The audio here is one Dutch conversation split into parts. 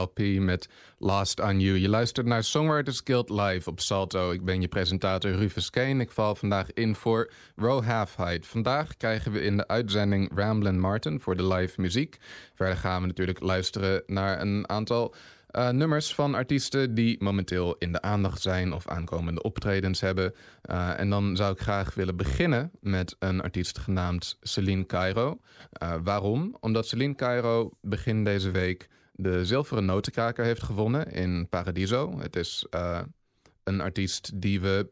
LP met Last on You. Je luistert naar Songwriters Guild Live op Salto. Ik ben je presentator Rufus Kane. Ik val vandaag in voor Half Height. Vandaag krijgen we in de uitzending Ramblin' Martin voor de live muziek. Verder gaan we natuurlijk luisteren naar een aantal uh, nummers van artiesten die momenteel in de aandacht zijn of aankomende optredens hebben. Uh, en dan zou ik graag willen beginnen met een artiest genaamd Celine Cairo. Uh, waarom? Omdat Celine Cairo begin deze week de zilveren notenkraker heeft gewonnen in Paradiso. Het is een artiest die we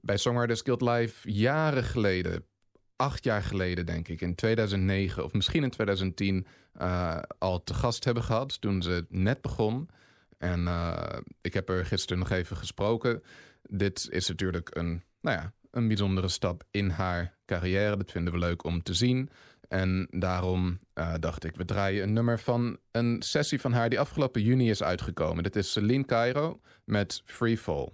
bij Songwriters Guild Live jaren geleden acht jaar geleden, denk ik, in 2009 of misschien in 2010 uh, al te gast hebben gehad toen ze net begon. En uh, ik heb er gisteren nog even gesproken. Dit is natuurlijk een, nou ja, een bijzondere stap in haar carrière. Dat vinden we leuk om te zien. En daarom uh, dacht ik, we draaien een nummer van een sessie van haar die afgelopen juni is uitgekomen. Dit is Celine Cairo met Free Fall.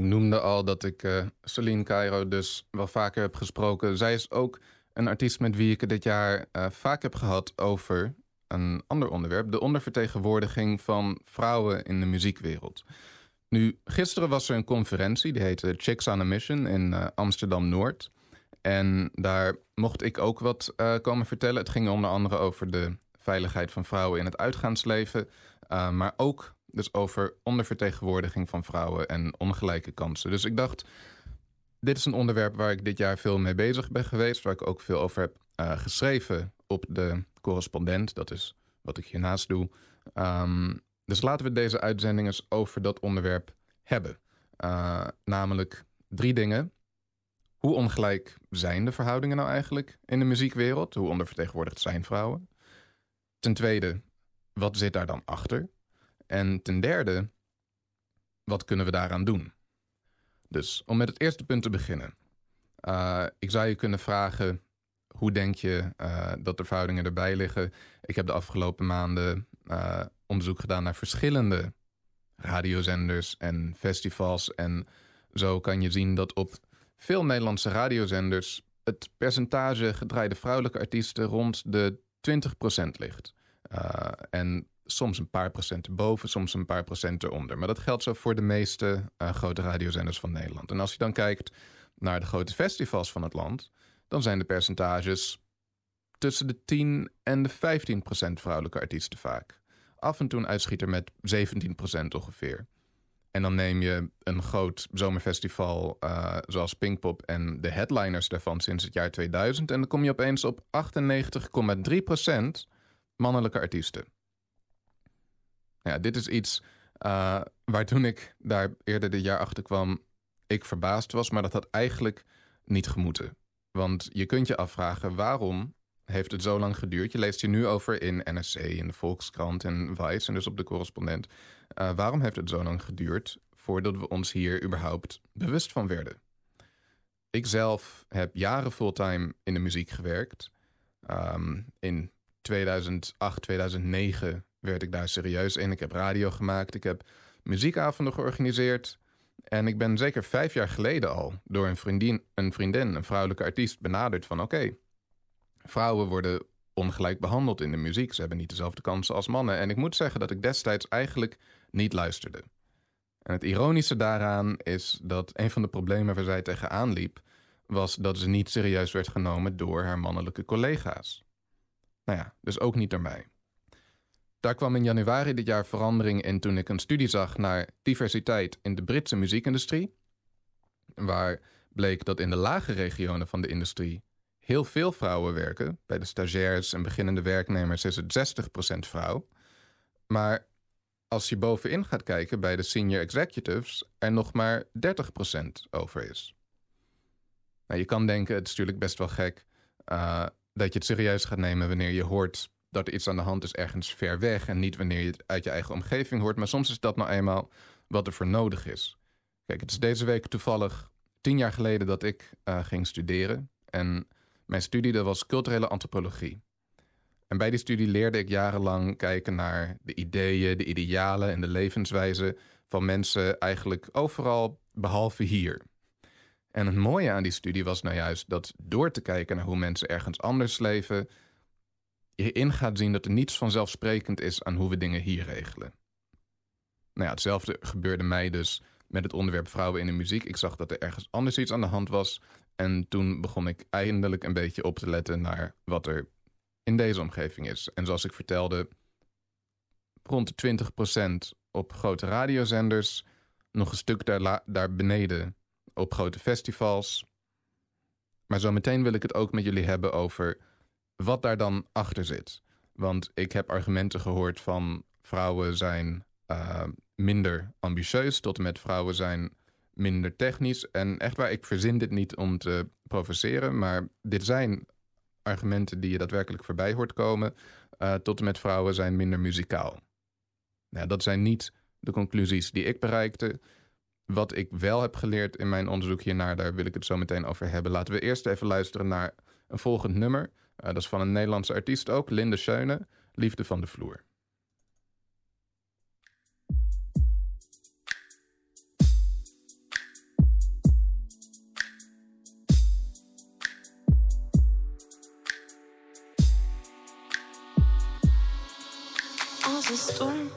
Ik noemde al dat ik uh, Celine Cairo dus wel vaker heb gesproken. Zij is ook een artiest met wie ik dit jaar uh, vaak heb gehad over een ander onderwerp. De ondervertegenwoordiging van vrouwen in de muziekwereld. Nu, gisteren was er een conferentie, die heette Chicks on a Mission in uh, Amsterdam-Noord. En daar mocht ik ook wat komen vertellen. Het ging onder andere over de veiligheid van vrouwen in het uitgaansleven. maar ook dus over ondervertegenwoordiging van vrouwen en ongelijke kansen. Dus ik dacht, dit is een onderwerp waar ik dit jaar veel mee bezig ben geweest. Waar ik ook veel over heb uh, geschreven op de correspondent. Dat is wat ik hiernaast doe. Um, dus laten we deze uitzending eens over dat onderwerp hebben. Uh, namelijk drie dingen. Hoe ongelijk zijn de verhoudingen nou eigenlijk in de muziekwereld? Hoe ondervertegenwoordigd zijn vrouwen? Ten tweede, wat zit daar dan achter? En ten derde, wat kunnen we daaraan doen? Dus om met het eerste punt te beginnen. Uh, ik zou je kunnen vragen, hoe denk je uh, dat de verhoudingen erbij liggen? Ik heb de afgelopen maanden uh, onderzoek gedaan naar verschillende radiozenders en festivals. En zo kan je zien dat op veel Nederlandse radiozenders het percentage gedraaide vrouwelijke artiesten rond de 20% ligt. en soms een paar procent erboven, soms een paar procent eronder. Maar dat geldt zo voor de meeste uh, grote radiozenders van Nederland. En als je dan kijkt naar de grote festivals van het land, dan zijn de percentages tussen de 10 en de 15 procent vrouwelijke artiesten vaak. Af en toe een uitschieter met 17 procent ongeveer. En dan neem je een groot zomerfestival uh, zoals Pinkpop en de headliners daarvan sinds het jaar 2000. En dan kom je opeens op 98,3 procent mannelijke artiesten. Ja, dit is iets uh, waar toen ik daar eerder dit jaar achter kwam, ik verbaasd was, maar dat had eigenlijk niet gemoeten. Want je kunt je afvragen waarom heeft het zo lang geduurd? Je leest hier nu over in NSC, in de Volkskrant en Vice en dus op de correspondent. Uh, waarom heeft het zo lang geduurd voordat we ons hier überhaupt bewust van werden? Ik zelf heb jaren fulltime in de muziek gewerkt. Um, in 2008, 2009 werd ik daar serieus in. Ik heb radio gemaakt, ik heb muziekavonden georganiseerd. En ik ben zeker vijf jaar geleden al door een vriendin, een, vriendin, een vrouwelijke artiest benaderd van oké, vrouwen worden ongelijk behandeld in de muziek. Ze hebben niet dezelfde kansen als mannen. En ik moet zeggen dat ik destijds eigenlijk niet luisterde. En het ironische daaraan is dat een van de problemen waar zij tegenaan liep, was dat ze niet serieus werd genomen door haar mannelijke collega's. Nou ja, dus ook niet door mij. Daar kwam in januari dit jaar verandering in toen ik een studie zag naar diversiteit in de Britse muziekindustrie. Waar bleek dat in de lage regionen van de industrie heel veel vrouwen werken. Bij de stagiairs en beginnende werknemers is het 60% vrouw. Maar als je bovenin gaat kijken bij de senior executives, er nog maar 30% over is. Nou, je kan denken, het is natuurlijk best wel gek uh, dat je het serieus gaat nemen wanneer je hoort dat er iets aan de hand is ergens ver weg en niet wanneer je het uit je eigen omgeving hoort. Maar soms is dat nou eenmaal wat er voor nodig is. Kijk, het is deze week toevallig tien jaar geleden dat ik uh, ging studeren. En mijn studie dat was culturele antropologie. En bij die studie leerde ik jarenlang kijken naar de ideeën, de idealen en de levenswijze van mensen eigenlijk overal behalve hier. En het mooie aan die studie was nou juist dat door te kijken naar hoe mensen ergens anders leven, je in gaat zien dat er niets vanzelfsprekend is aan hoe we dingen hier regelen. Nou ja, hetzelfde gebeurde mij dus met het onderwerp vrouwen in de muziek. Ik zag dat er ergens anders iets aan de hand was. En toen begon ik eindelijk een beetje op te letten naar wat er in deze omgeving is. En zoals ik vertelde, rond de 20% op grote radiozenders, nog een stuk daar, daar beneden op grote festivals. Maar zometeen wil ik het ook met jullie hebben over wat daar dan achter zit. Want ik heb argumenten gehoord van vrouwen zijn uh, minder ambitieus tot en met vrouwen zijn minder technisch. En echt waar, ik verzin dit niet om te provoceren, maar dit zijn argumenten die je daadwerkelijk voorbij hoort komen. Uh, tot en met vrouwen zijn minder muzikaal. Nou, dat zijn niet de conclusies die ik bereikte. Wat ik wel heb geleerd in mijn onderzoek hiernaar, daar wil ik het zo meteen over hebben. Laten we eerst even luisteren naar een volgend nummer. Eh, dat is van een Nederlandse artiest ook, Linde Scheunen. Liefde van de Vloer. Als een storm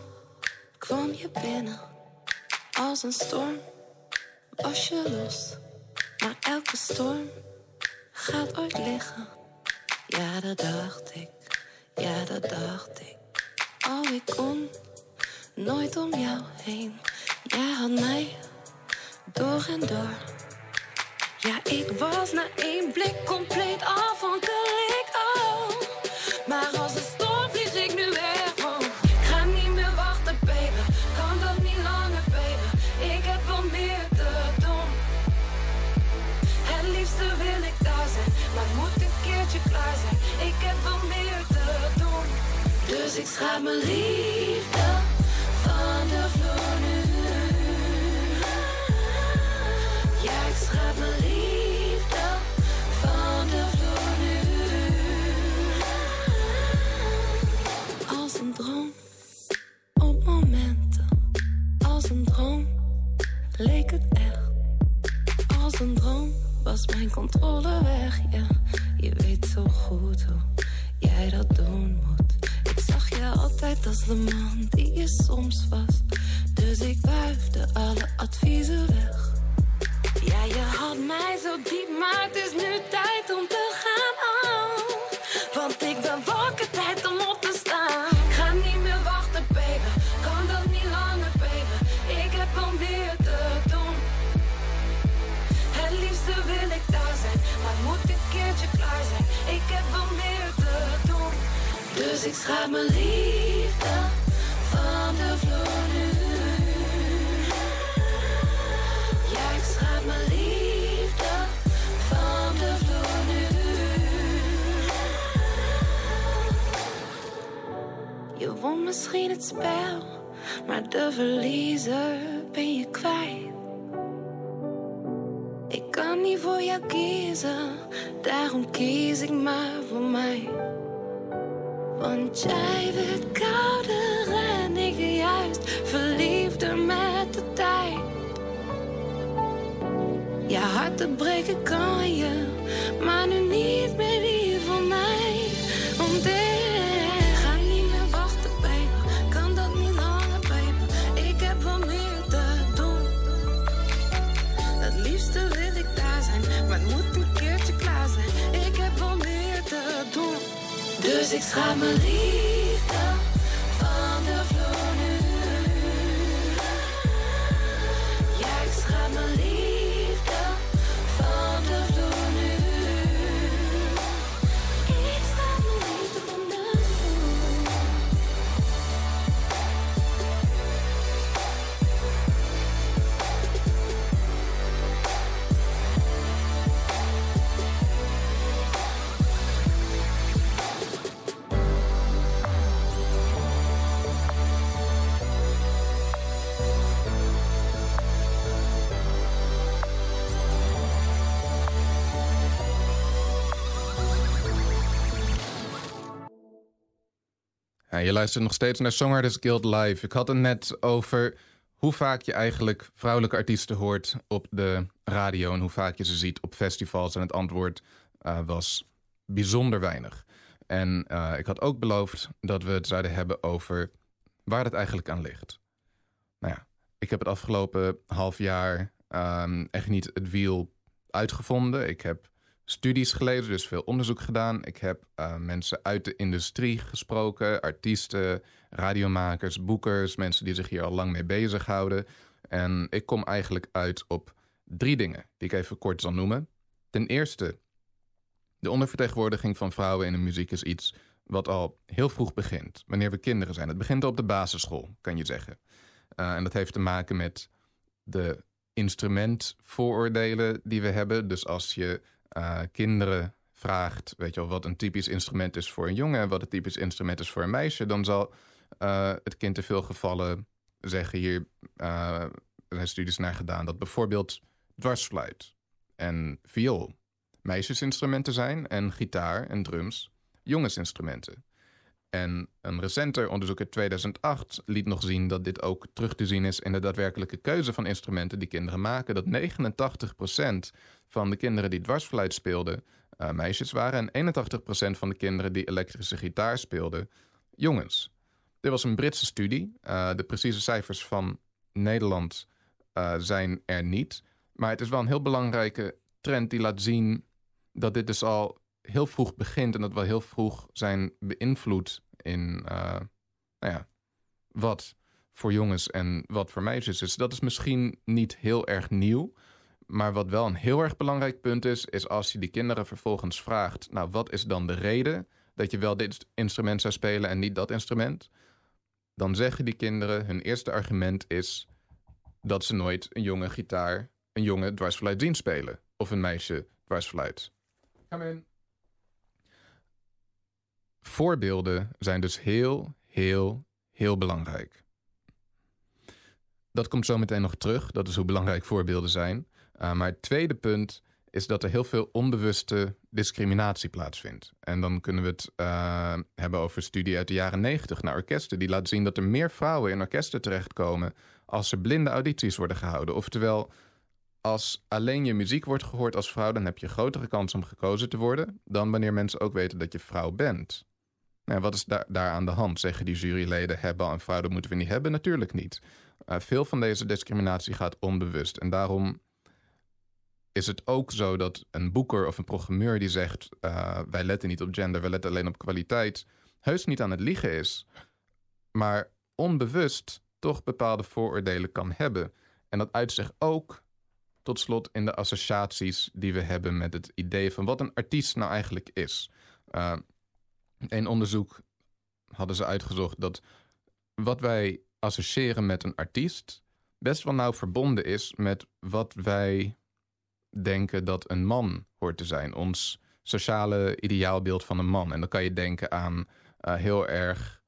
kwam je binnen. Als een storm was je los. Maar elke storm gaat ooit liggen. Ja, dat dacht ik. Ja, dat dacht ik. Oh, ik kon nooit om jou heen. Jij had mij door en door. Ja, ik was na één blik compleet afhankelijk. Oh, maar als een Dus ik schaap mijn liefde van de vloer nu. Ja, ik schraap mijn liefde van de vloer nu. Als een droom, op momenten. Als een droom, leek het echt. Als een droom was mijn controle weg, ja. Je weet zo goed hoe jij dat doen moet. Je altijd als de man die je soms was. Dus ik wuifde alle adviezen weg. Ja, je had mij zo diep, maar het Dus ik schaap mijn liefde van de vloer nu. Ja, ik schaap mijn liefde van de vloer nu. Je won misschien het spel, maar de verliezer ben je kwijt. Ik kan niet voor jou kiezen, daarom kies ik maar voor mij. Want jij werd kouder en ik juist verliefder met de tijd. Je hart te breken kan je, maar nu niet Dus ik je luistert nog steeds naar Songwriters Guild Live. Ik had het net over hoe vaak je eigenlijk vrouwelijke artiesten hoort op de radio en hoe vaak je ze ziet op festivals. En het antwoord eh, was bijzonder weinig. En eh, ik had ook beloofd dat we het zouden hebben over waar het eigenlijk aan ligt. Nou ja, ik heb het afgelopen half jaar ehm, echt niet het wiel uitgevonden. Ik heb studies gelezen, dus veel onderzoek gedaan. Ik heb eh, mensen uit de industrie gesproken, artiesten, radiomakers, boekers, mensen die zich hier al lang mee bezighouden. En ik kom eigenlijk uit op drie dingen die ik even kort zal noemen. Ten eerste, de ondervertegenwoordiging van vrouwen in de muziek is iets wat al heel vroeg begint, wanneer we kinderen zijn. Het begint al op de basisschool, kan je zeggen. Uh, en dat heeft te maken met de instrumentvooroordelen die we hebben. Dus als je uh, kinderen vraagt, weet je wel, wat een typisch instrument is voor een jongen en wat een typisch instrument is voor een meisje, dan zal uh, het kind in veel gevallen zeggen hier, er zijn studies naar gedaan, dat bijvoorbeeld dwarsfluit en viool meisjesinstrumenten zijn en gitaar en drums jongensinstrumenten. En een recenter onderzoek uit 2008 liet nog zien dat dit ook terug te zien is in de daadwerkelijke keuze van instrumenten die kinderen maken. Dat 89% van de kinderen die dwarsfluit speelden uh, meisjes waren en 81% van de kinderen die elektrische gitaar speelden jongens. Dit was een Britse studie. Uh, de precieze cijfers van Nederland uh, zijn er niet. Maar het is wel een heel belangrijke trend die laat zien dat dit dus al heel vroeg begint en dat we heel vroeg zijn beïnvloed in uh, nou ja, wat voor jongens en wat voor meisjes is. Dat is misschien niet heel erg nieuw. Maar wat wel een heel erg belangrijk punt is, is als je die kinderen vervolgens vraagt: Nou, wat is dan de reden dat je wel dit instrument zou spelen en niet dat instrument? Dan zeggen die kinderen: hun eerste argument is dat ze nooit een jonge gitaar, een jonge dwarsfluit zien spelen. Of een meisje dwarsfluit. In. Voorbeelden zijn dus heel, heel, heel belangrijk. Dat komt zo meteen nog terug. Dat is hoe belangrijk voorbeelden zijn. Uh, maar het tweede punt is dat er heel veel onbewuste discriminatie plaatsvindt. En dan kunnen we het uh, hebben over studie uit de jaren 90 naar orkesten. Die laten zien dat er meer vrouwen in orkesten terechtkomen als er blinde audities worden gehouden. Oftewel, als alleen je muziek wordt gehoord als vrouw, dan heb je grotere kans om gekozen te worden dan wanneer mensen ook weten dat je vrouw bent. Nou, wat is daar, daar aan de hand? Zeggen die juryleden hebben vrouw, dat moeten we niet hebben? Natuurlijk niet. Uh, veel van deze discriminatie gaat onbewust. En daarom is het ook zo dat een boeker of een programmeur die zegt: uh, wij letten niet op gender, wij letten alleen op kwaliteit, heus niet aan het liegen is, maar onbewust toch bepaalde vooroordelen kan hebben. En dat uit zich ook tot slot in de associaties die we hebben met het idee van wat een artiest nou eigenlijk is. Uh, een onderzoek hadden ze uitgezocht dat wat wij associëren met een artiest best wel nauw verbonden is met wat wij denken dat een man hoort te zijn. Ons sociale ideaalbeeld van een man. En dan kan je denken aan uh, heel erg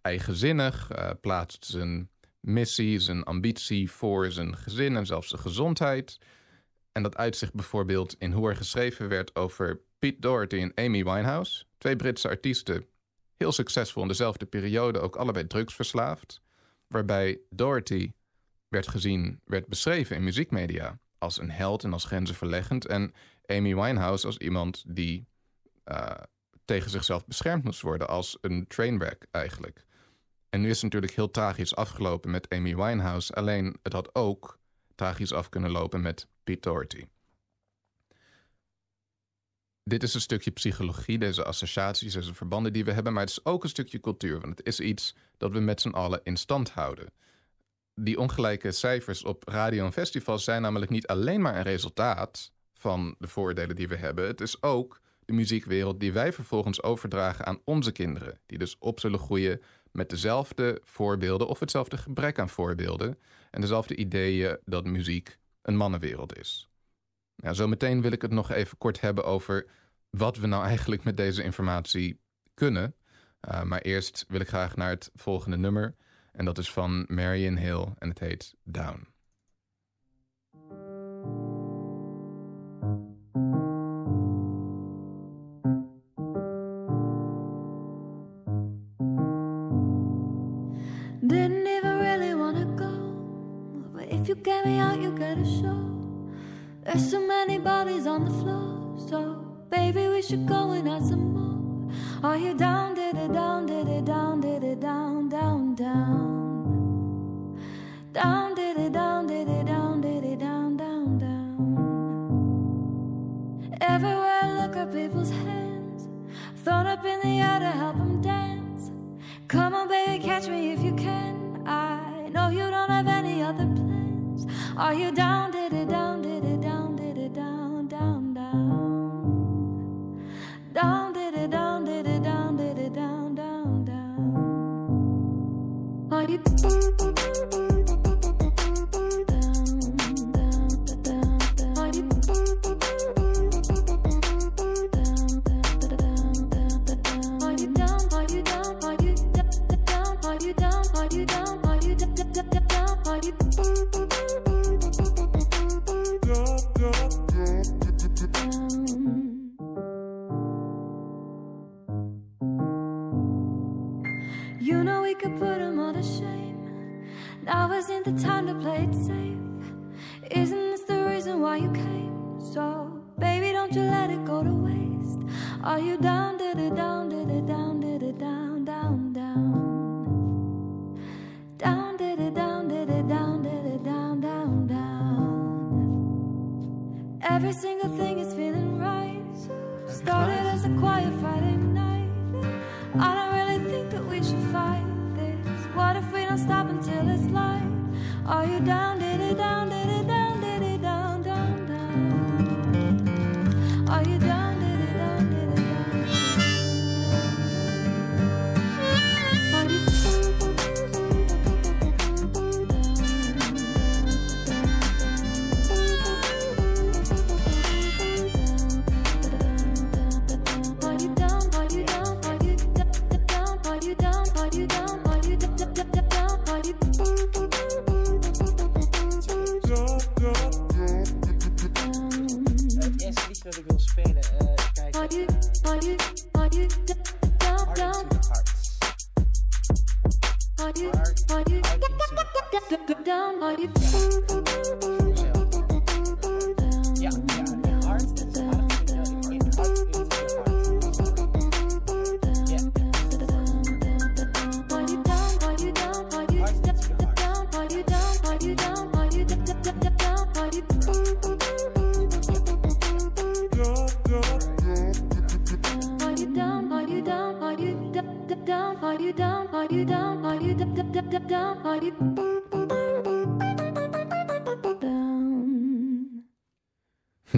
eigenzinnig, uh, plaatst zijn missie, zijn ambitie voor zijn gezin en zelfs zijn gezondheid. En dat uitzicht bijvoorbeeld in hoe er geschreven werd over Pete Doherty en Amy Winehouse. Twee Britse artiesten, heel succesvol in dezelfde periode, ook allebei drugsverslaafd. Waarbij Doherty werd gezien, werd beschreven in muziekmedia als een held en als grenzenverleggend. En Amy Winehouse als iemand die uh, tegen zichzelf beschermd moest worden, als een trainwreck eigenlijk. En nu is het natuurlijk heel tragisch afgelopen met Amy Winehouse. Alleen het had ook tragisch af kunnen lopen met Pete Doherty. Dit is een stukje psychologie, deze associaties, deze verbanden die we hebben. Maar het is ook een stukje cultuur. Want het is iets dat we met z'n allen in stand houden die ongelijke cijfers op radio en festivals zijn namelijk niet alleen maar een resultaat van de voordelen die we hebben. Het is ook de muziekwereld die wij vervolgens overdragen aan onze kinderen. Die dus op zullen groeien met dezelfde voorbeelden of hetzelfde gebrek aan voorbeelden. En dezelfde ideeën dat muziek een mannenwereld is. Nou, zometeen wil ik het nog even kort hebben over wat we nou eigenlijk met deze informatie kunnen. Uh, maar eerst wil ik graag naar het volgende nummer. En dat is van Marion Hill en het heet Down. Really go, but if you get me out, you get a show. There's so many bodies on the floor, so baby, we should go and add some more. Are you down, did it down, did it down, did it down, down, down? Down, did it down, did it down, did it down, down, down. Everywhere I look at people's hands, thrown up in the air to help them dance. Come on, baby, catch me if you can. I know you don't have any other plans. Are you down, did it down, Bye.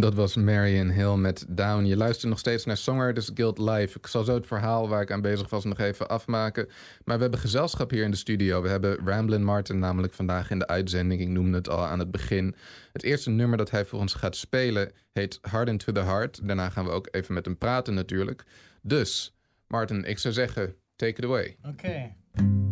Dat was Marion Hill met Down. Je luistert nog steeds naar Songwriters Guild Live. Ik zal zo het verhaal waar ik aan bezig was nog even afmaken. Maar we hebben gezelschap hier in de studio. We hebben Ramblin' Martin namelijk vandaag in de uitzending. Ik noemde het al aan het begin. Het eerste nummer dat hij voor ons gaat spelen heet Hard Into The Heart. Daarna gaan we ook even met hem praten natuurlijk. Dus, Martin, ik zou zeggen, take it away. Oké. Heart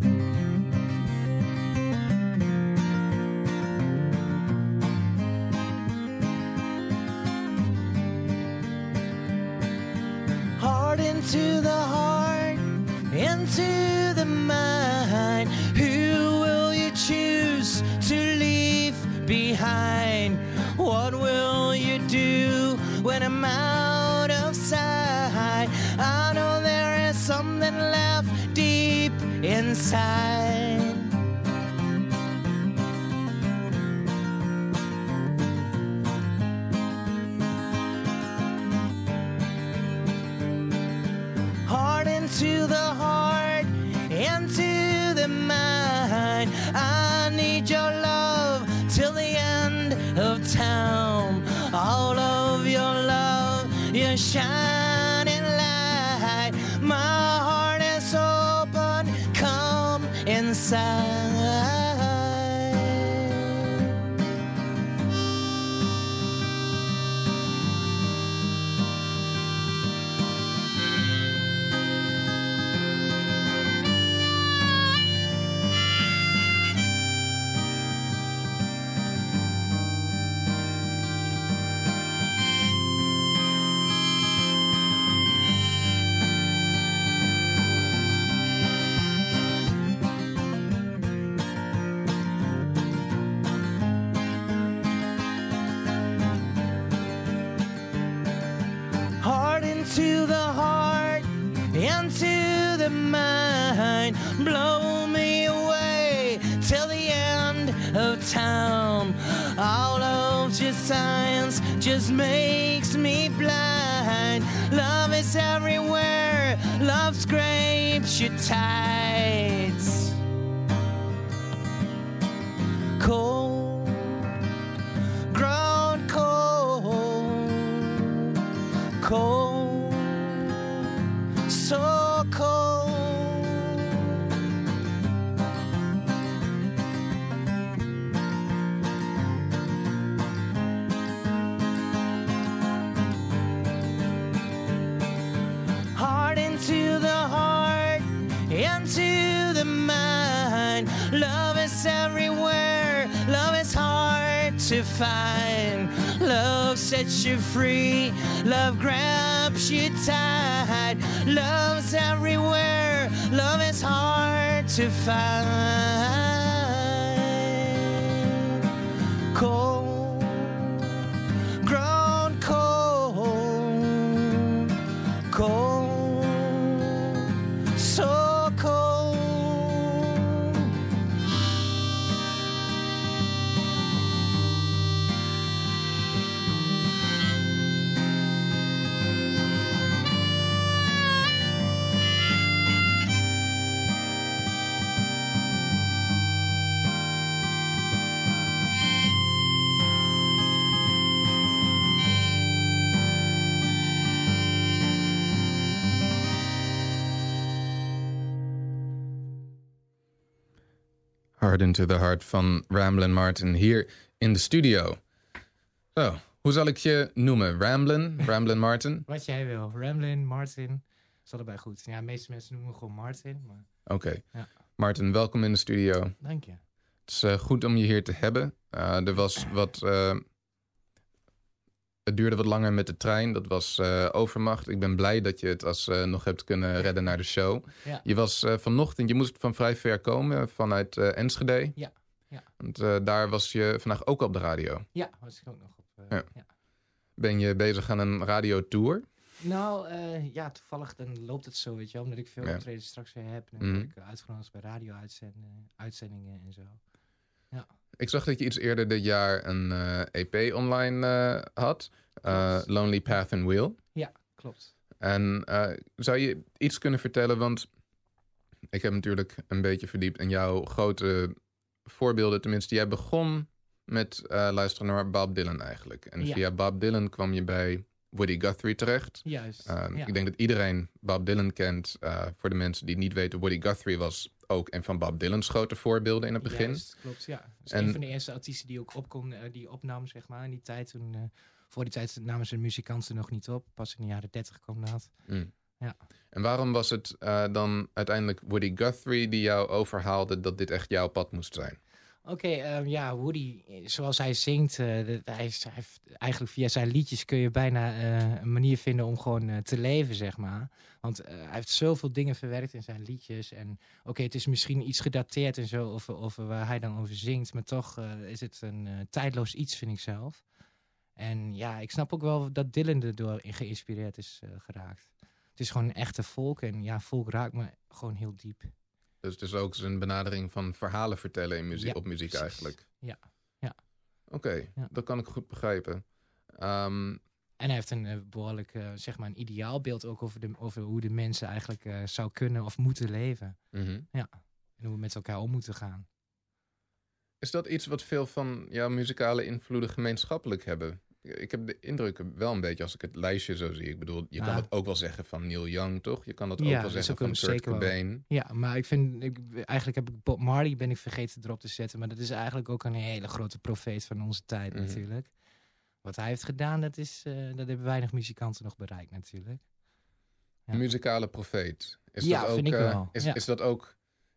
into the heart, into the mind. Who will you choose to leave behind? What will you do when I'm out of sight? I know there is something left deep inside. shine. You free, love grabs you tight. Love's everywhere, love is hard to find. Into the Heart van Ramblin' Martin hier in de studio. Zo, hoe zal ik je noemen? Ramblin'? Ramblin' Martin? Wat jij wil. Ramblin, Martin. Is allebei goed. Ja, de meeste mensen noemen me gewoon Martin. Maar Oké. Ja. Martin, welkom in de studio. dank je. Het is eh, goed om je hier te hebben. Eh, er was wat. eh, het duurde wat langer met de trein. Dat was eh, overmacht. Ik ben blij dat je het als eh, nog hebt kunnen redden naar de show. Ja. Je was eh, vanochtend, je moest van vrij ver komen vanuit Enschede. Ja, ja. Want daar was je vandaag ook op de radio. Ja, was ik ook nog op. Ja. ja. Ben je bezig aan een radiotour? Nou, ja, toevallig dan loopt het zo, weet je wel. Omdat ik veel Ja. straks weer heb. En dan word ik uitgenodigd bij radio-uitzendingen en zo. Ik zag dat je iets eerder dit jaar een eh, EP online eh, had. Eh. Lonely Path and Wheel. Klopt. En zou je iets kunnen vertellen? Want ik heb natuurlijk een beetje verdiept in jouw grote voorbeelden. Tenminste, jij begon met eh, luisteren naar Bob Dylan eigenlijk. En Ja. via Bob Dylan kwam je bij Woody Guthrie terecht. Juist. Uh, ja. Ik denk dat iedereen Bob Dylan kent. Uh, voor de mensen die niet weten, Woody Guthrie was ook een van Bob Dylan's grote voorbeelden in het begin. Juist, klopt, ja. Dus En- een van de eerste artiesten die ook op kon, eh, die opnam, zeg maar, in die tijd. Toen, eh, voor die tijd namen ze muzikanten nog niet op. Pas in de jaren 30 kwam dat. Mm. Ja. En waarom was het uh, dan uiteindelijk Woody Guthrie die jou overhaalde dat dit echt jouw pad moest zijn? Oké, ehm, ja, Woody, eh, zoals hij zingt, dat- hij, heeft, eigenlijk via zijn liedjes kun je bijna eh, een manier vinden om gewoon te leven, zeg maar. Want hij heeft zoveel dingen verwerkt in zijn liedjes. En oké, het is misschien iets gedateerd en zo, over waar hij dan over zingt. Maar toch is het een tijdloos iets, vind ik zelf. En ja, ik snap ook wel dat Dylan erdoor geïnspireerd is geraakt. Het is gewoon een echte volk. En ja, volk raakt me gewoon heel diep. Dus het is ook zijn benadering van verhalen vertellen in muziek, Ja, op muziek precies. eigenlijk. Ja, ja. Oké, Ja. dat kan ik goed begrijpen. Ehm, En hij heeft een eh, behoorlijk, eh, zeg maar, een ideaalbeeld ook over, de, over hoe de mensen eigenlijk eh, zou kunnen of moeten leven. mhm. En hoe we met elkaar om moeten gaan. Is dat iets wat veel van jouw muzikale invloeden gemeenschappelijk hebben? Ik heb de indruk wel een beetje als ik het lijstje zo zie. Ik bedoel, je kan dat ook wel zeggen van Neil Young, toch? Je kan dat ook Ja, wel zeggen ook van Kurt wel. Cobain. Ja, maar ik vind, ik, eigenlijk heb ik Bob Marley ben ik vergeten erop te zetten. Maar dat is eigenlijk ook een hele grote profeet van onze tijd Mhm. natuurlijk. Wat hij heeft gedaan, dat, is, eh, dat hebben weinig muzikanten nog bereikt natuurlijk. Ja. Muzikale profeet. Is Ja, dat ook, vind ik eh, wel. Is, Ja. is dat ook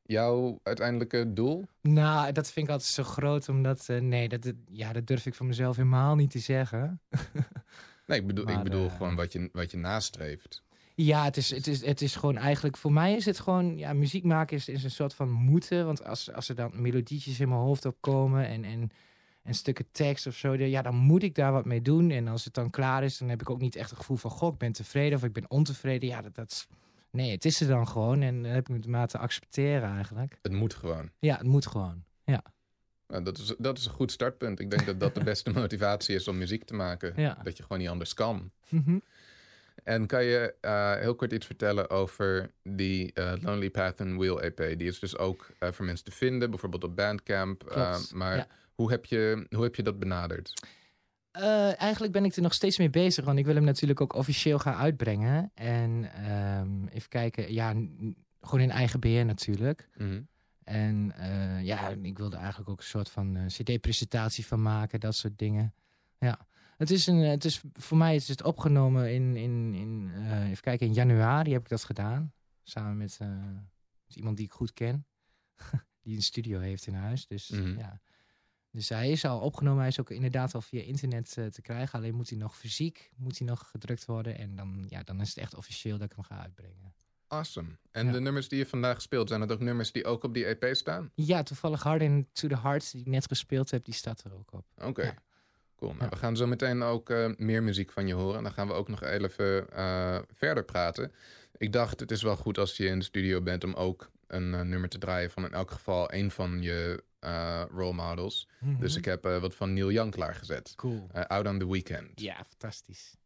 jouw uiteindelijke doel? Nou, dat vind ik altijd zo groot, omdat, eh, nee, dat, ja, dat durf ik van mezelf helemaal niet te zeggen. Nee, ik bedoel, ik bedoel eh, gewoon wat je, wat je nastreeft. Ja, het is, het, is, het is gewoon eigenlijk... Voor mij is het gewoon... Ja, muziek maken is, is een soort van moeten. Want als, als er dan melodietjes in mijn hoofd opkomen... en, en, en stukken tekst of zo... Ja, dan moet ik daar wat mee doen. En als het dan klaar is... dan heb ik ook niet echt het gevoel van... goh, ik ben tevreden of ik ben ontevreden. Ja, dat, dat is- Nee, het is er dan gewoon. En dan heb ik het maar te accepteren eigenlijk. Het moet gewoon. Ja, het moet gewoon. Nou, dat, is, dat is een goed startpunt. Ik denk dat dat de beste motivatie is om muziek te maken. Ja. Dat je gewoon niet anders kan. Mhm. En kan je eh, heel kort iets vertellen over die eh, Lonely Path and Wheel EP? Die is dus ook eh, voor mensen te vinden, bijvoorbeeld op Bandcamp. Maar ja. hoe, heb je, hoe heb je dat benaderd? Eh, eigenlijk ben ik er nog steeds mee bezig, want ik wil hem natuurlijk ook officieel gaan uitbrengen. En ehm, even kijken, ja, gewoon in eigen beheer natuurlijk. Mhm. En eh, ja, ik wilde eigenlijk ook een soort van eh, CD-presentatie van maken, dat soort dingen. Ja, het is, een, het is voor mij is het opgenomen in, in, in even kijken, in januari heb ik dat gedaan. Samen met, met iemand die ik goed ken, die een studio heeft in huis. Dus Mhm. ja. Dus hij is al opgenomen, hij is ook inderdaad al via internet eh, te krijgen. Alleen moet hij nog fysiek, moet hij nog gedrukt worden. En dan, ja, dan is het echt officieel dat ik hem ga uitbrengen. Awesome. En Ja. de nummers die je vandaag speelt, zijn het ook nummers die ook op die EP staan? Ja, toevallig Hard in To The Heart, die ik net gespeeld heb, die staat er ook op. Oké. Ja. Cool. Nou, Ja. We gaan zo meteen ook eh, meer muziek van je horen. En dan gaan we ook nog even eh, verder praten. Ik dacht, het is wel goed als je in de studio bent om ook een nummer te draaien van in elk geval een van je eh, role models. Dus ik heb eh, wat van Neil Young klaargezet. Cool. Eh, Out on the Weekend. Ja, fantastisch.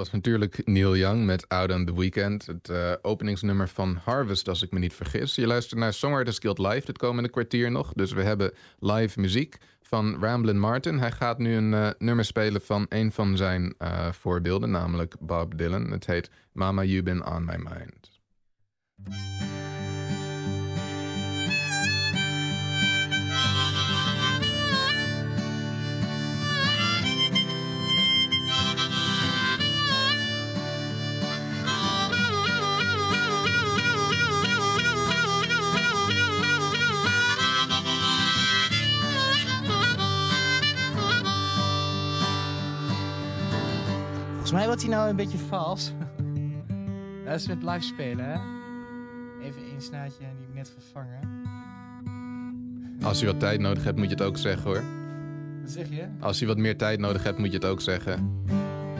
Was natuurlijk Neil Young met Out on the Weekend. Het eh, openingsnummer van Harvest, als ik me niet vergis. Je luistert naar Songwriters Guild Live dit komende kwartier nog. Dus we hebben live muziek van Ramblin' Martin. Hij gaat nu een eh, nummer spelen van een van zijn eh, voorbeelden, namelijk Bob Dylan. Het heet Mama, You Been On My Mind. Volgens mij wordt hij nou een beetje vals. Dat is met live spelen, hè? Even één snaadje die heb ik net vervangen. Als je wat tijd nodig hebt, moet je het ook zeggen hoor. Wat zeg je? Als je wat meer tijd nodig hebt, moet je het ook zeggen.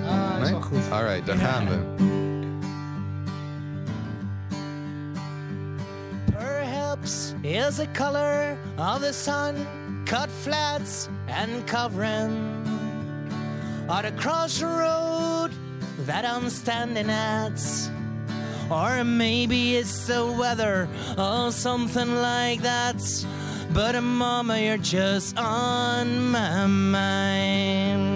Ah, dat is wel goed. Alright, daar gaan we. Perhaps is the color of the sun cut flats and covering or the crossroad that I'm standing at. Or maybe it's the weather or something like that. But uh, mama, you're just on my mind.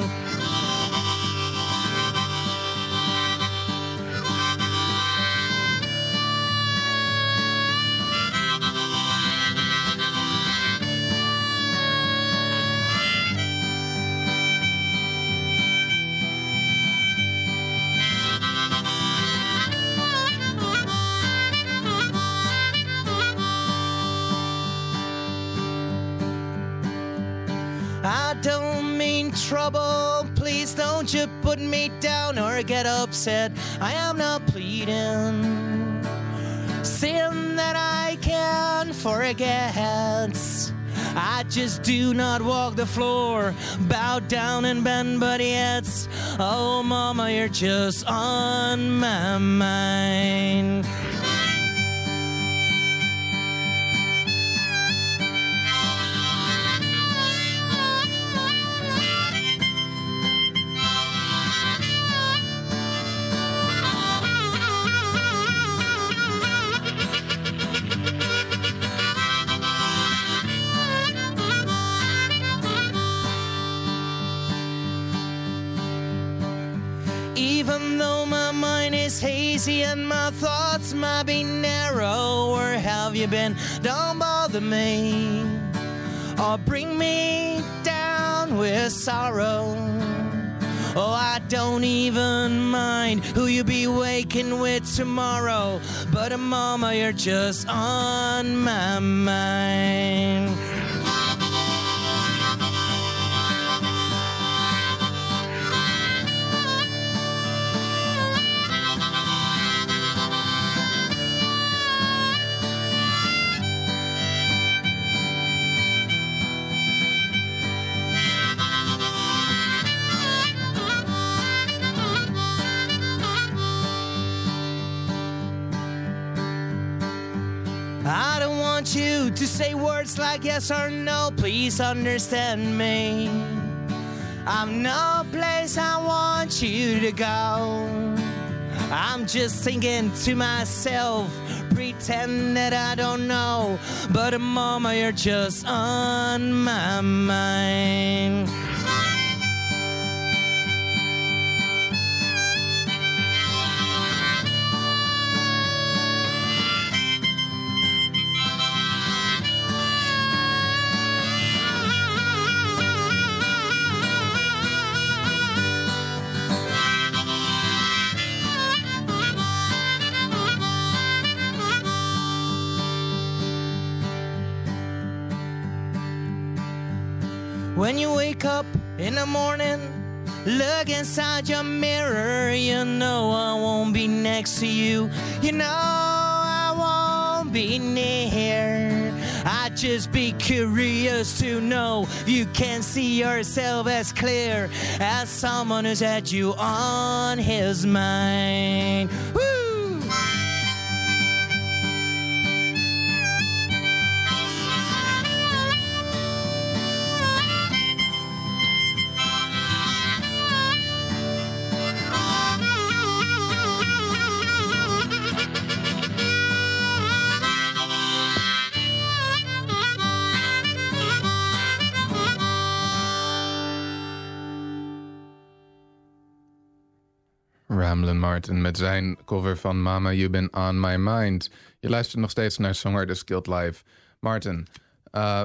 You put me down or get upset. I am not pleading. Sin that I can forget. I just do not walk the floor, bow down and bend, but yet, oh, mama, you're just on my mind. Is and my thoughts might be narrow, where have you been? Don't bother me or bring me down with sorrow. Oh, I don't even mind who you be waking with tomorrow. But uh, mama, you're just on my mind. To say words like yes or no. Please understand me. I'm no place I want you to go. I'm just thinking to myself, pretend that I don't know. But uh, mama, you're just on my mind. When you wake up in the morning, look inside your mirror. You know I won't be next to you. You know I won't be near. I just be curious to know if you can see yourself as clear as someone who's had you on his mind. Woo! Ramblin' Martin met zijn cover van Mama You Been On My Mind. Je luistert nog steeds naar Songwriters Guild Live. Martin, eh,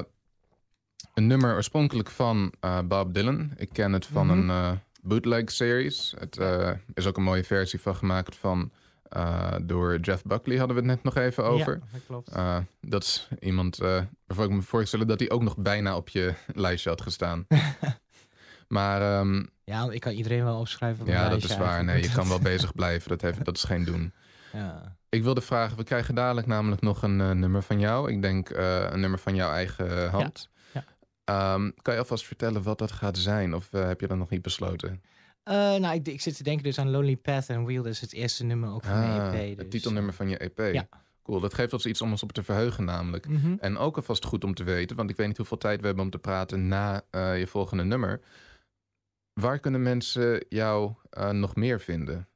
een nummer oorspronkelijk van eh, Bob Dylan. Ik ken het van een eh, bootleg-series. Het eh, is ook een mooie versie van gemaakt van... door Jeff Buckley hadden we het net nog even over. Ja, dat klopt. Dat is iemand eh, waarvan ik me voorstellen dat hij ook nog bijna op je lijstje had gestaan. maar ehm, Ja, ik kan iedereen wel opschrijven. ja, dat is waar. Nee, je kan wel bezig blijven. Dat, heeft, dat is geen doen. Ja. Ik wilde vragen, we krijgen dadelijk namelijk nog een eh, nummer van jou. Ik denk eh, een nummer van jouw eigen eh, hand. ja. Ehm, kan je alvast vertellen wat dat gaat zijn? Of heb je dat nog niet besloten? Nou, ik, ik zit te denken dus aan Lonely Path and Wheel. Dat is het eerste nummer ook van Ah, EP. Dus. Het titelnummer van je EP. Ja. Cool, dat geeft ons iets om ons op te verheugen namelijk. Mhm. En ook alvast goed om te weten, want ik weet niet hoeveel tijd we hebben om te praten na je volgende nummer. Waar kunnen mensen jou eh, nog meer vinden?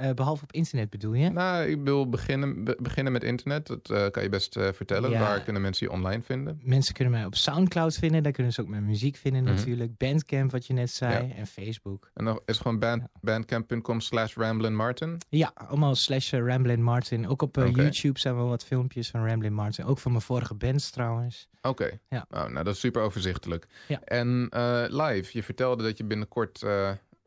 Eh, behalve op internet bedoel je? Nou, ik wil beginnen, be- beginnen met internet. Dat eh, kan je best eh, vertellen. Ja. Waar kunnen mensen je online vinden? Mensen kunnen mij op Soundcloud vinden. Daar kunnen ze ook mijn muziek vinden Mhm. natuurlijk. Bandcamp, wat je net zei. Ja. En Facebook. En dan is het gewoon band, bandcamp.com slash Ramblin' Martin. Ja, allemaal slash Ramblin' Martin. Ook op. YouTube zijn wel wat filmpjes van Ramblin' Martin. Ook van mijn vorige bands trouwens. Oké, Ja. oh, nou dat is super overzichtelijk. Ja. En live, je vertelde dat je binnenkort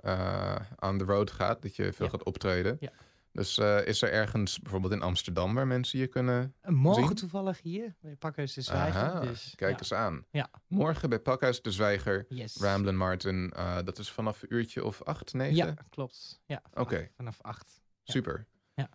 eh, eh, on the road gaat. Dat je veel Ja. gaat optreden. Ja. Dus eh, is er ergens, bijvoorbeeld in Amsterdam, waar mensen je kunnen... Morgen Zien? toevallig hier, bij Pakhuis de Zwijger. Aha, dus, kijk ja. eens aan. Ja. Morgen bij Pakhuis de Zwijger, Yes. Ramblin' Martin. eh, dat is vanaf een uurtje of acht, negen? Ja, klopt. Ja, vanaf, Oké. vanaf acht. Ja. Super. Ja.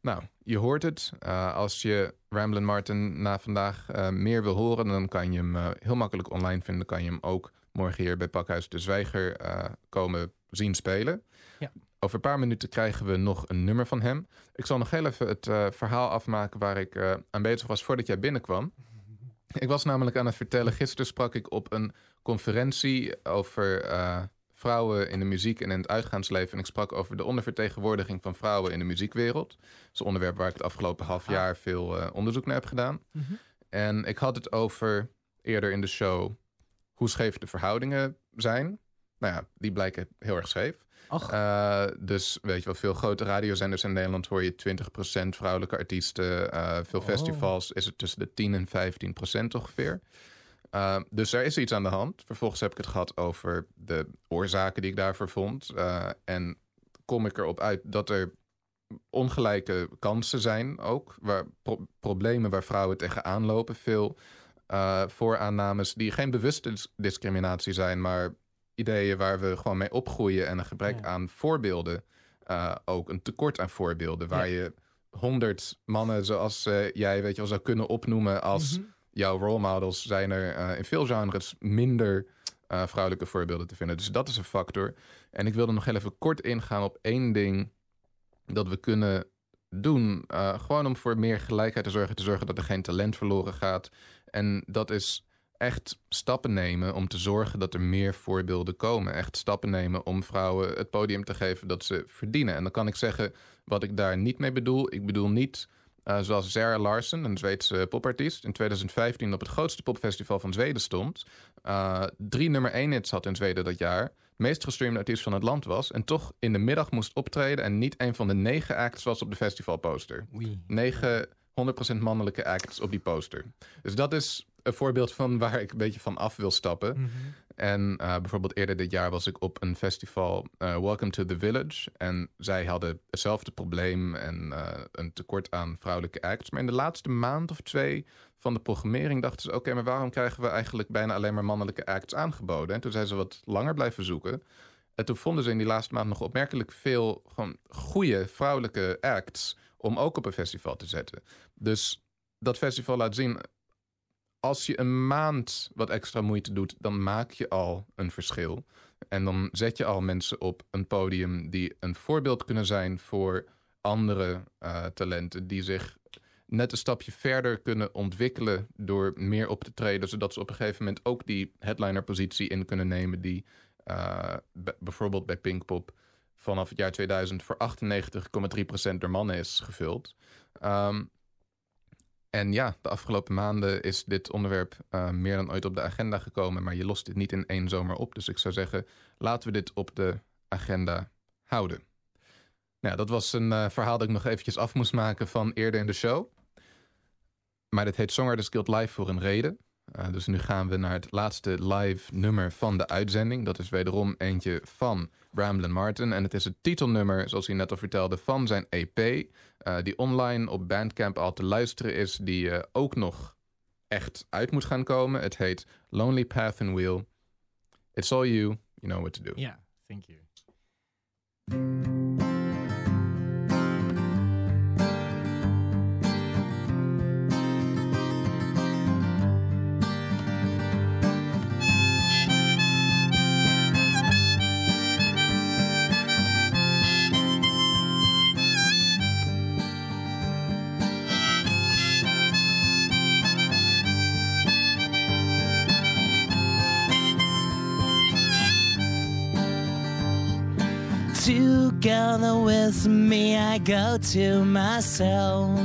Nou, je hoort het. Eh, als je Ramblin' Martin na vandaag eh, meer wil horen, dan kan je hem eh, heel makkelijk online vinden. Dan kan je hem ook morgen hier bij Pakhuis de Zwijger eh, komen zien spelen. Ja. Over een paar minuten krijgen we nog een nummer van hem. Ik zal nog heel even het eh, verhaal afmaken waar ik eh, aan bezig was voordat jij binnenkwam. Ik was namelijk aan het vertellen, gisteren sprak ik op een conferentie over vrouwen in de muziek en in het uitgaansleven. En ik sprak over de ondervertegenwoordiging van vrouwen in de muziekwereld. Dat is een onderwerp waar ik het afgelopen half jaar veel onderzoek naar heb gedaan. Mhm. En ik had het over eerder in de show hoe scheef de verhoudingen zijn. Nou ja, die blijken heel erg scheef. Eh, dus weet je wel, veel grote radiozenders in Nederland hoor je 20% vrouwelijke artiesten. Eh, veel Oh. festivals is het tussen de 10 en 15% ongeveer. Eh, dus er is iets aan de hand. Vervolgens heb ik het gehad over de oorzaken die ik daarvoor vond. En kom ik erop uit dat er ongelijke kansen zijn ook. Waar, pro- problemen waar vrouwen tegenaan lopen. Veel eh, vooraannames die geen bewuste dis- discriminatie zijn, maar ideeën waar we gewoon mee opgroeien en een gebrek Ja. aan voorbeelden. eh, ook een tekort aan voorbeelden. Waar je honderd mannen zoals eh, jij weet je wel zou kunnen opnoemen als Mhm. jouw role models, zijn er in veel genres minder vrouwelijke voorbeelden te vinden. Dus dat is een factor. En ik wilde nog heel even kort ingaan op één ding dat we kunnen doen. eh, gewoon om voor meer gelijkheid te zorgen. Te zorgen dat er geen talent verloren gaat. En dat is echt stappen nemen om te zorgen dat er meer voorbeelden komen. Echt stappen nemen om vrouwen het podium te geven dat ze verdienen. En dan kan ik zeggen wat ik daar niet mee bedoel. Ik bedoel niet eh, zoals Sarah Larsen, een Zweedse popartiest, in 2015 op het grootste popfestival van Zweden stond. eh, drie nummer 1 hits had in Zweden dat jaar. Meest gestreamde artiest van het land was. En toch in de middag moest optreden en niet een van de negen acts was op de festivalposter. Oei. Negen 100% mannelijke acts op die poster. Dus dat is een voorbeeld van waar ik een beetje van af wil stappen. Mhm. En eh, bijvoorbeeld eerder dit jaar was ik op een festival, eh, Welcome to the Village. En zij hadden hetzelfde probleem en eh, een tekort aan vrouwelijke acts. Maar in de laatste maand of twee van de programmering dachten ze... oké, maar waarom krijgen we eigenlijk bijna alleen maar mannelijke acts aangeboden? En toen zijn ze wat langer blijven zoeken. En toen vonden ze in die laatste maand nog opmerkelijk veel... gewoon goede vrouwelijke acts om ook op een festival te zetten. Dus dat festival laat zien als je een maand wat extra moeite doet, dan maak je al een verschil. En dan zet je al mensen op een podium die een voorbeeld kunnen zijn voor andere eh, talenten die zich net een stapje verder kunnen ontwikkelen door meer op te treden, zodat ze op een gegeven moment ook die headlinerpositie in kunnen nemen die eh, bijvoorbeeld bij Pinkpop vanaf het jaar 2000 voor 98,3% door mannen is gevuld. Ehm, en ja, de afgelopen maanden is dit onderwerp eh, meer dan ooit op de agenda gekomen. Maar je lost dit niet in één zomer op. Dus ik zou zeggen, laten we dit op de agenda houden. Nou, dat was een eh, verhaal dat ik nog eventjes af moest maken van eerder in de show. Maar dit heet Songwriters Guild Live voor een reden. Eh, dus nu gaan we naar het laatste live nummer van de uitzending. Dat is wederom eentje van Bramlin Martin. En het is het titelnummer, zoals hij net al vertelde, van zijn EP. eh, die online op Bandcamp al te luisteren is. Die eh, ook nog echt uit moet gaan komen. Het heet Lonely Path and Wheel. It's all you. You know what to do. Ja, thank you. Together with me, I go to myself.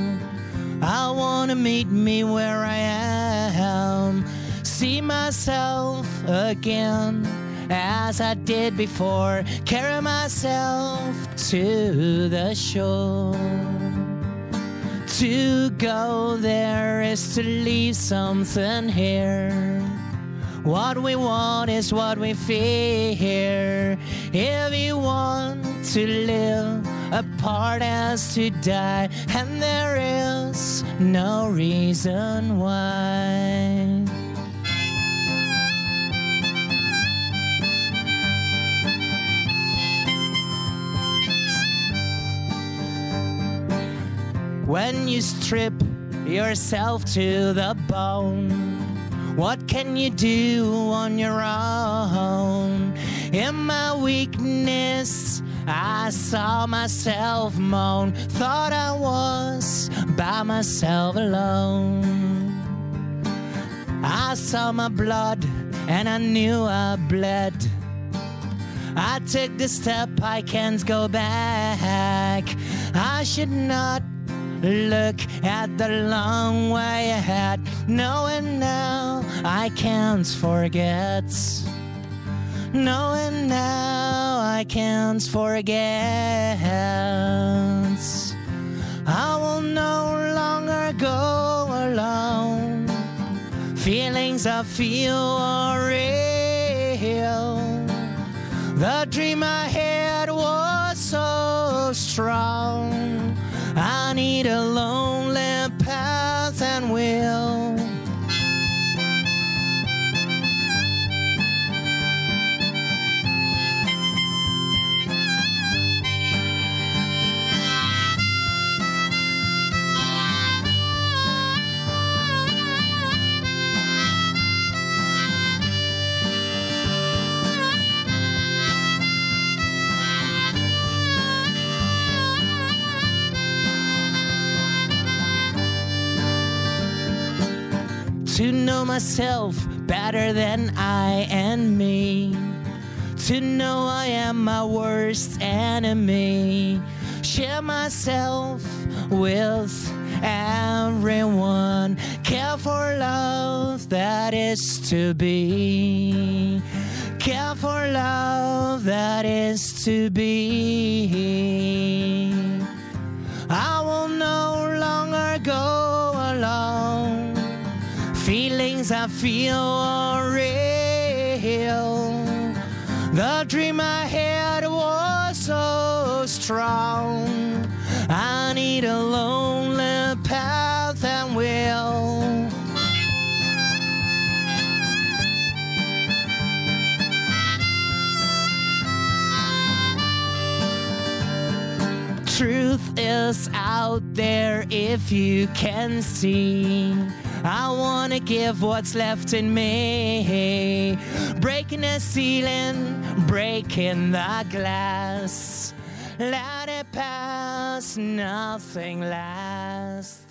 I wanna meet me where I am. See myself again as I did before. Carry myself to the shore. To go there is to leave something here. What we want is what we fear. Want to live apart as to die, and there is no reason why. When you strip yourself to the bone, what can you do on your own? In my weakness, I saw myself moan, thought I was by myself alone. I saw my blood and I knew I bled. I took the step, I can't go back. I should not look at the long way ahead, knowing now I can't forget. Knowing now I can't forget. I will no longer go alone. Feelings I feel are real. The dream I had was so strong. I need a lonely path and will. Myself better than I and me. To know I am my worst enemy. Share myself with everyone. Care for love that is to be. Care for love that is to be. Feel real. The dream I had was so strong. I need a lonely path and will. Truth is out there if you can see. I wanna give what's left in me. Breaking the ceiling, breaking the glass. Let it pass, nothing lasts.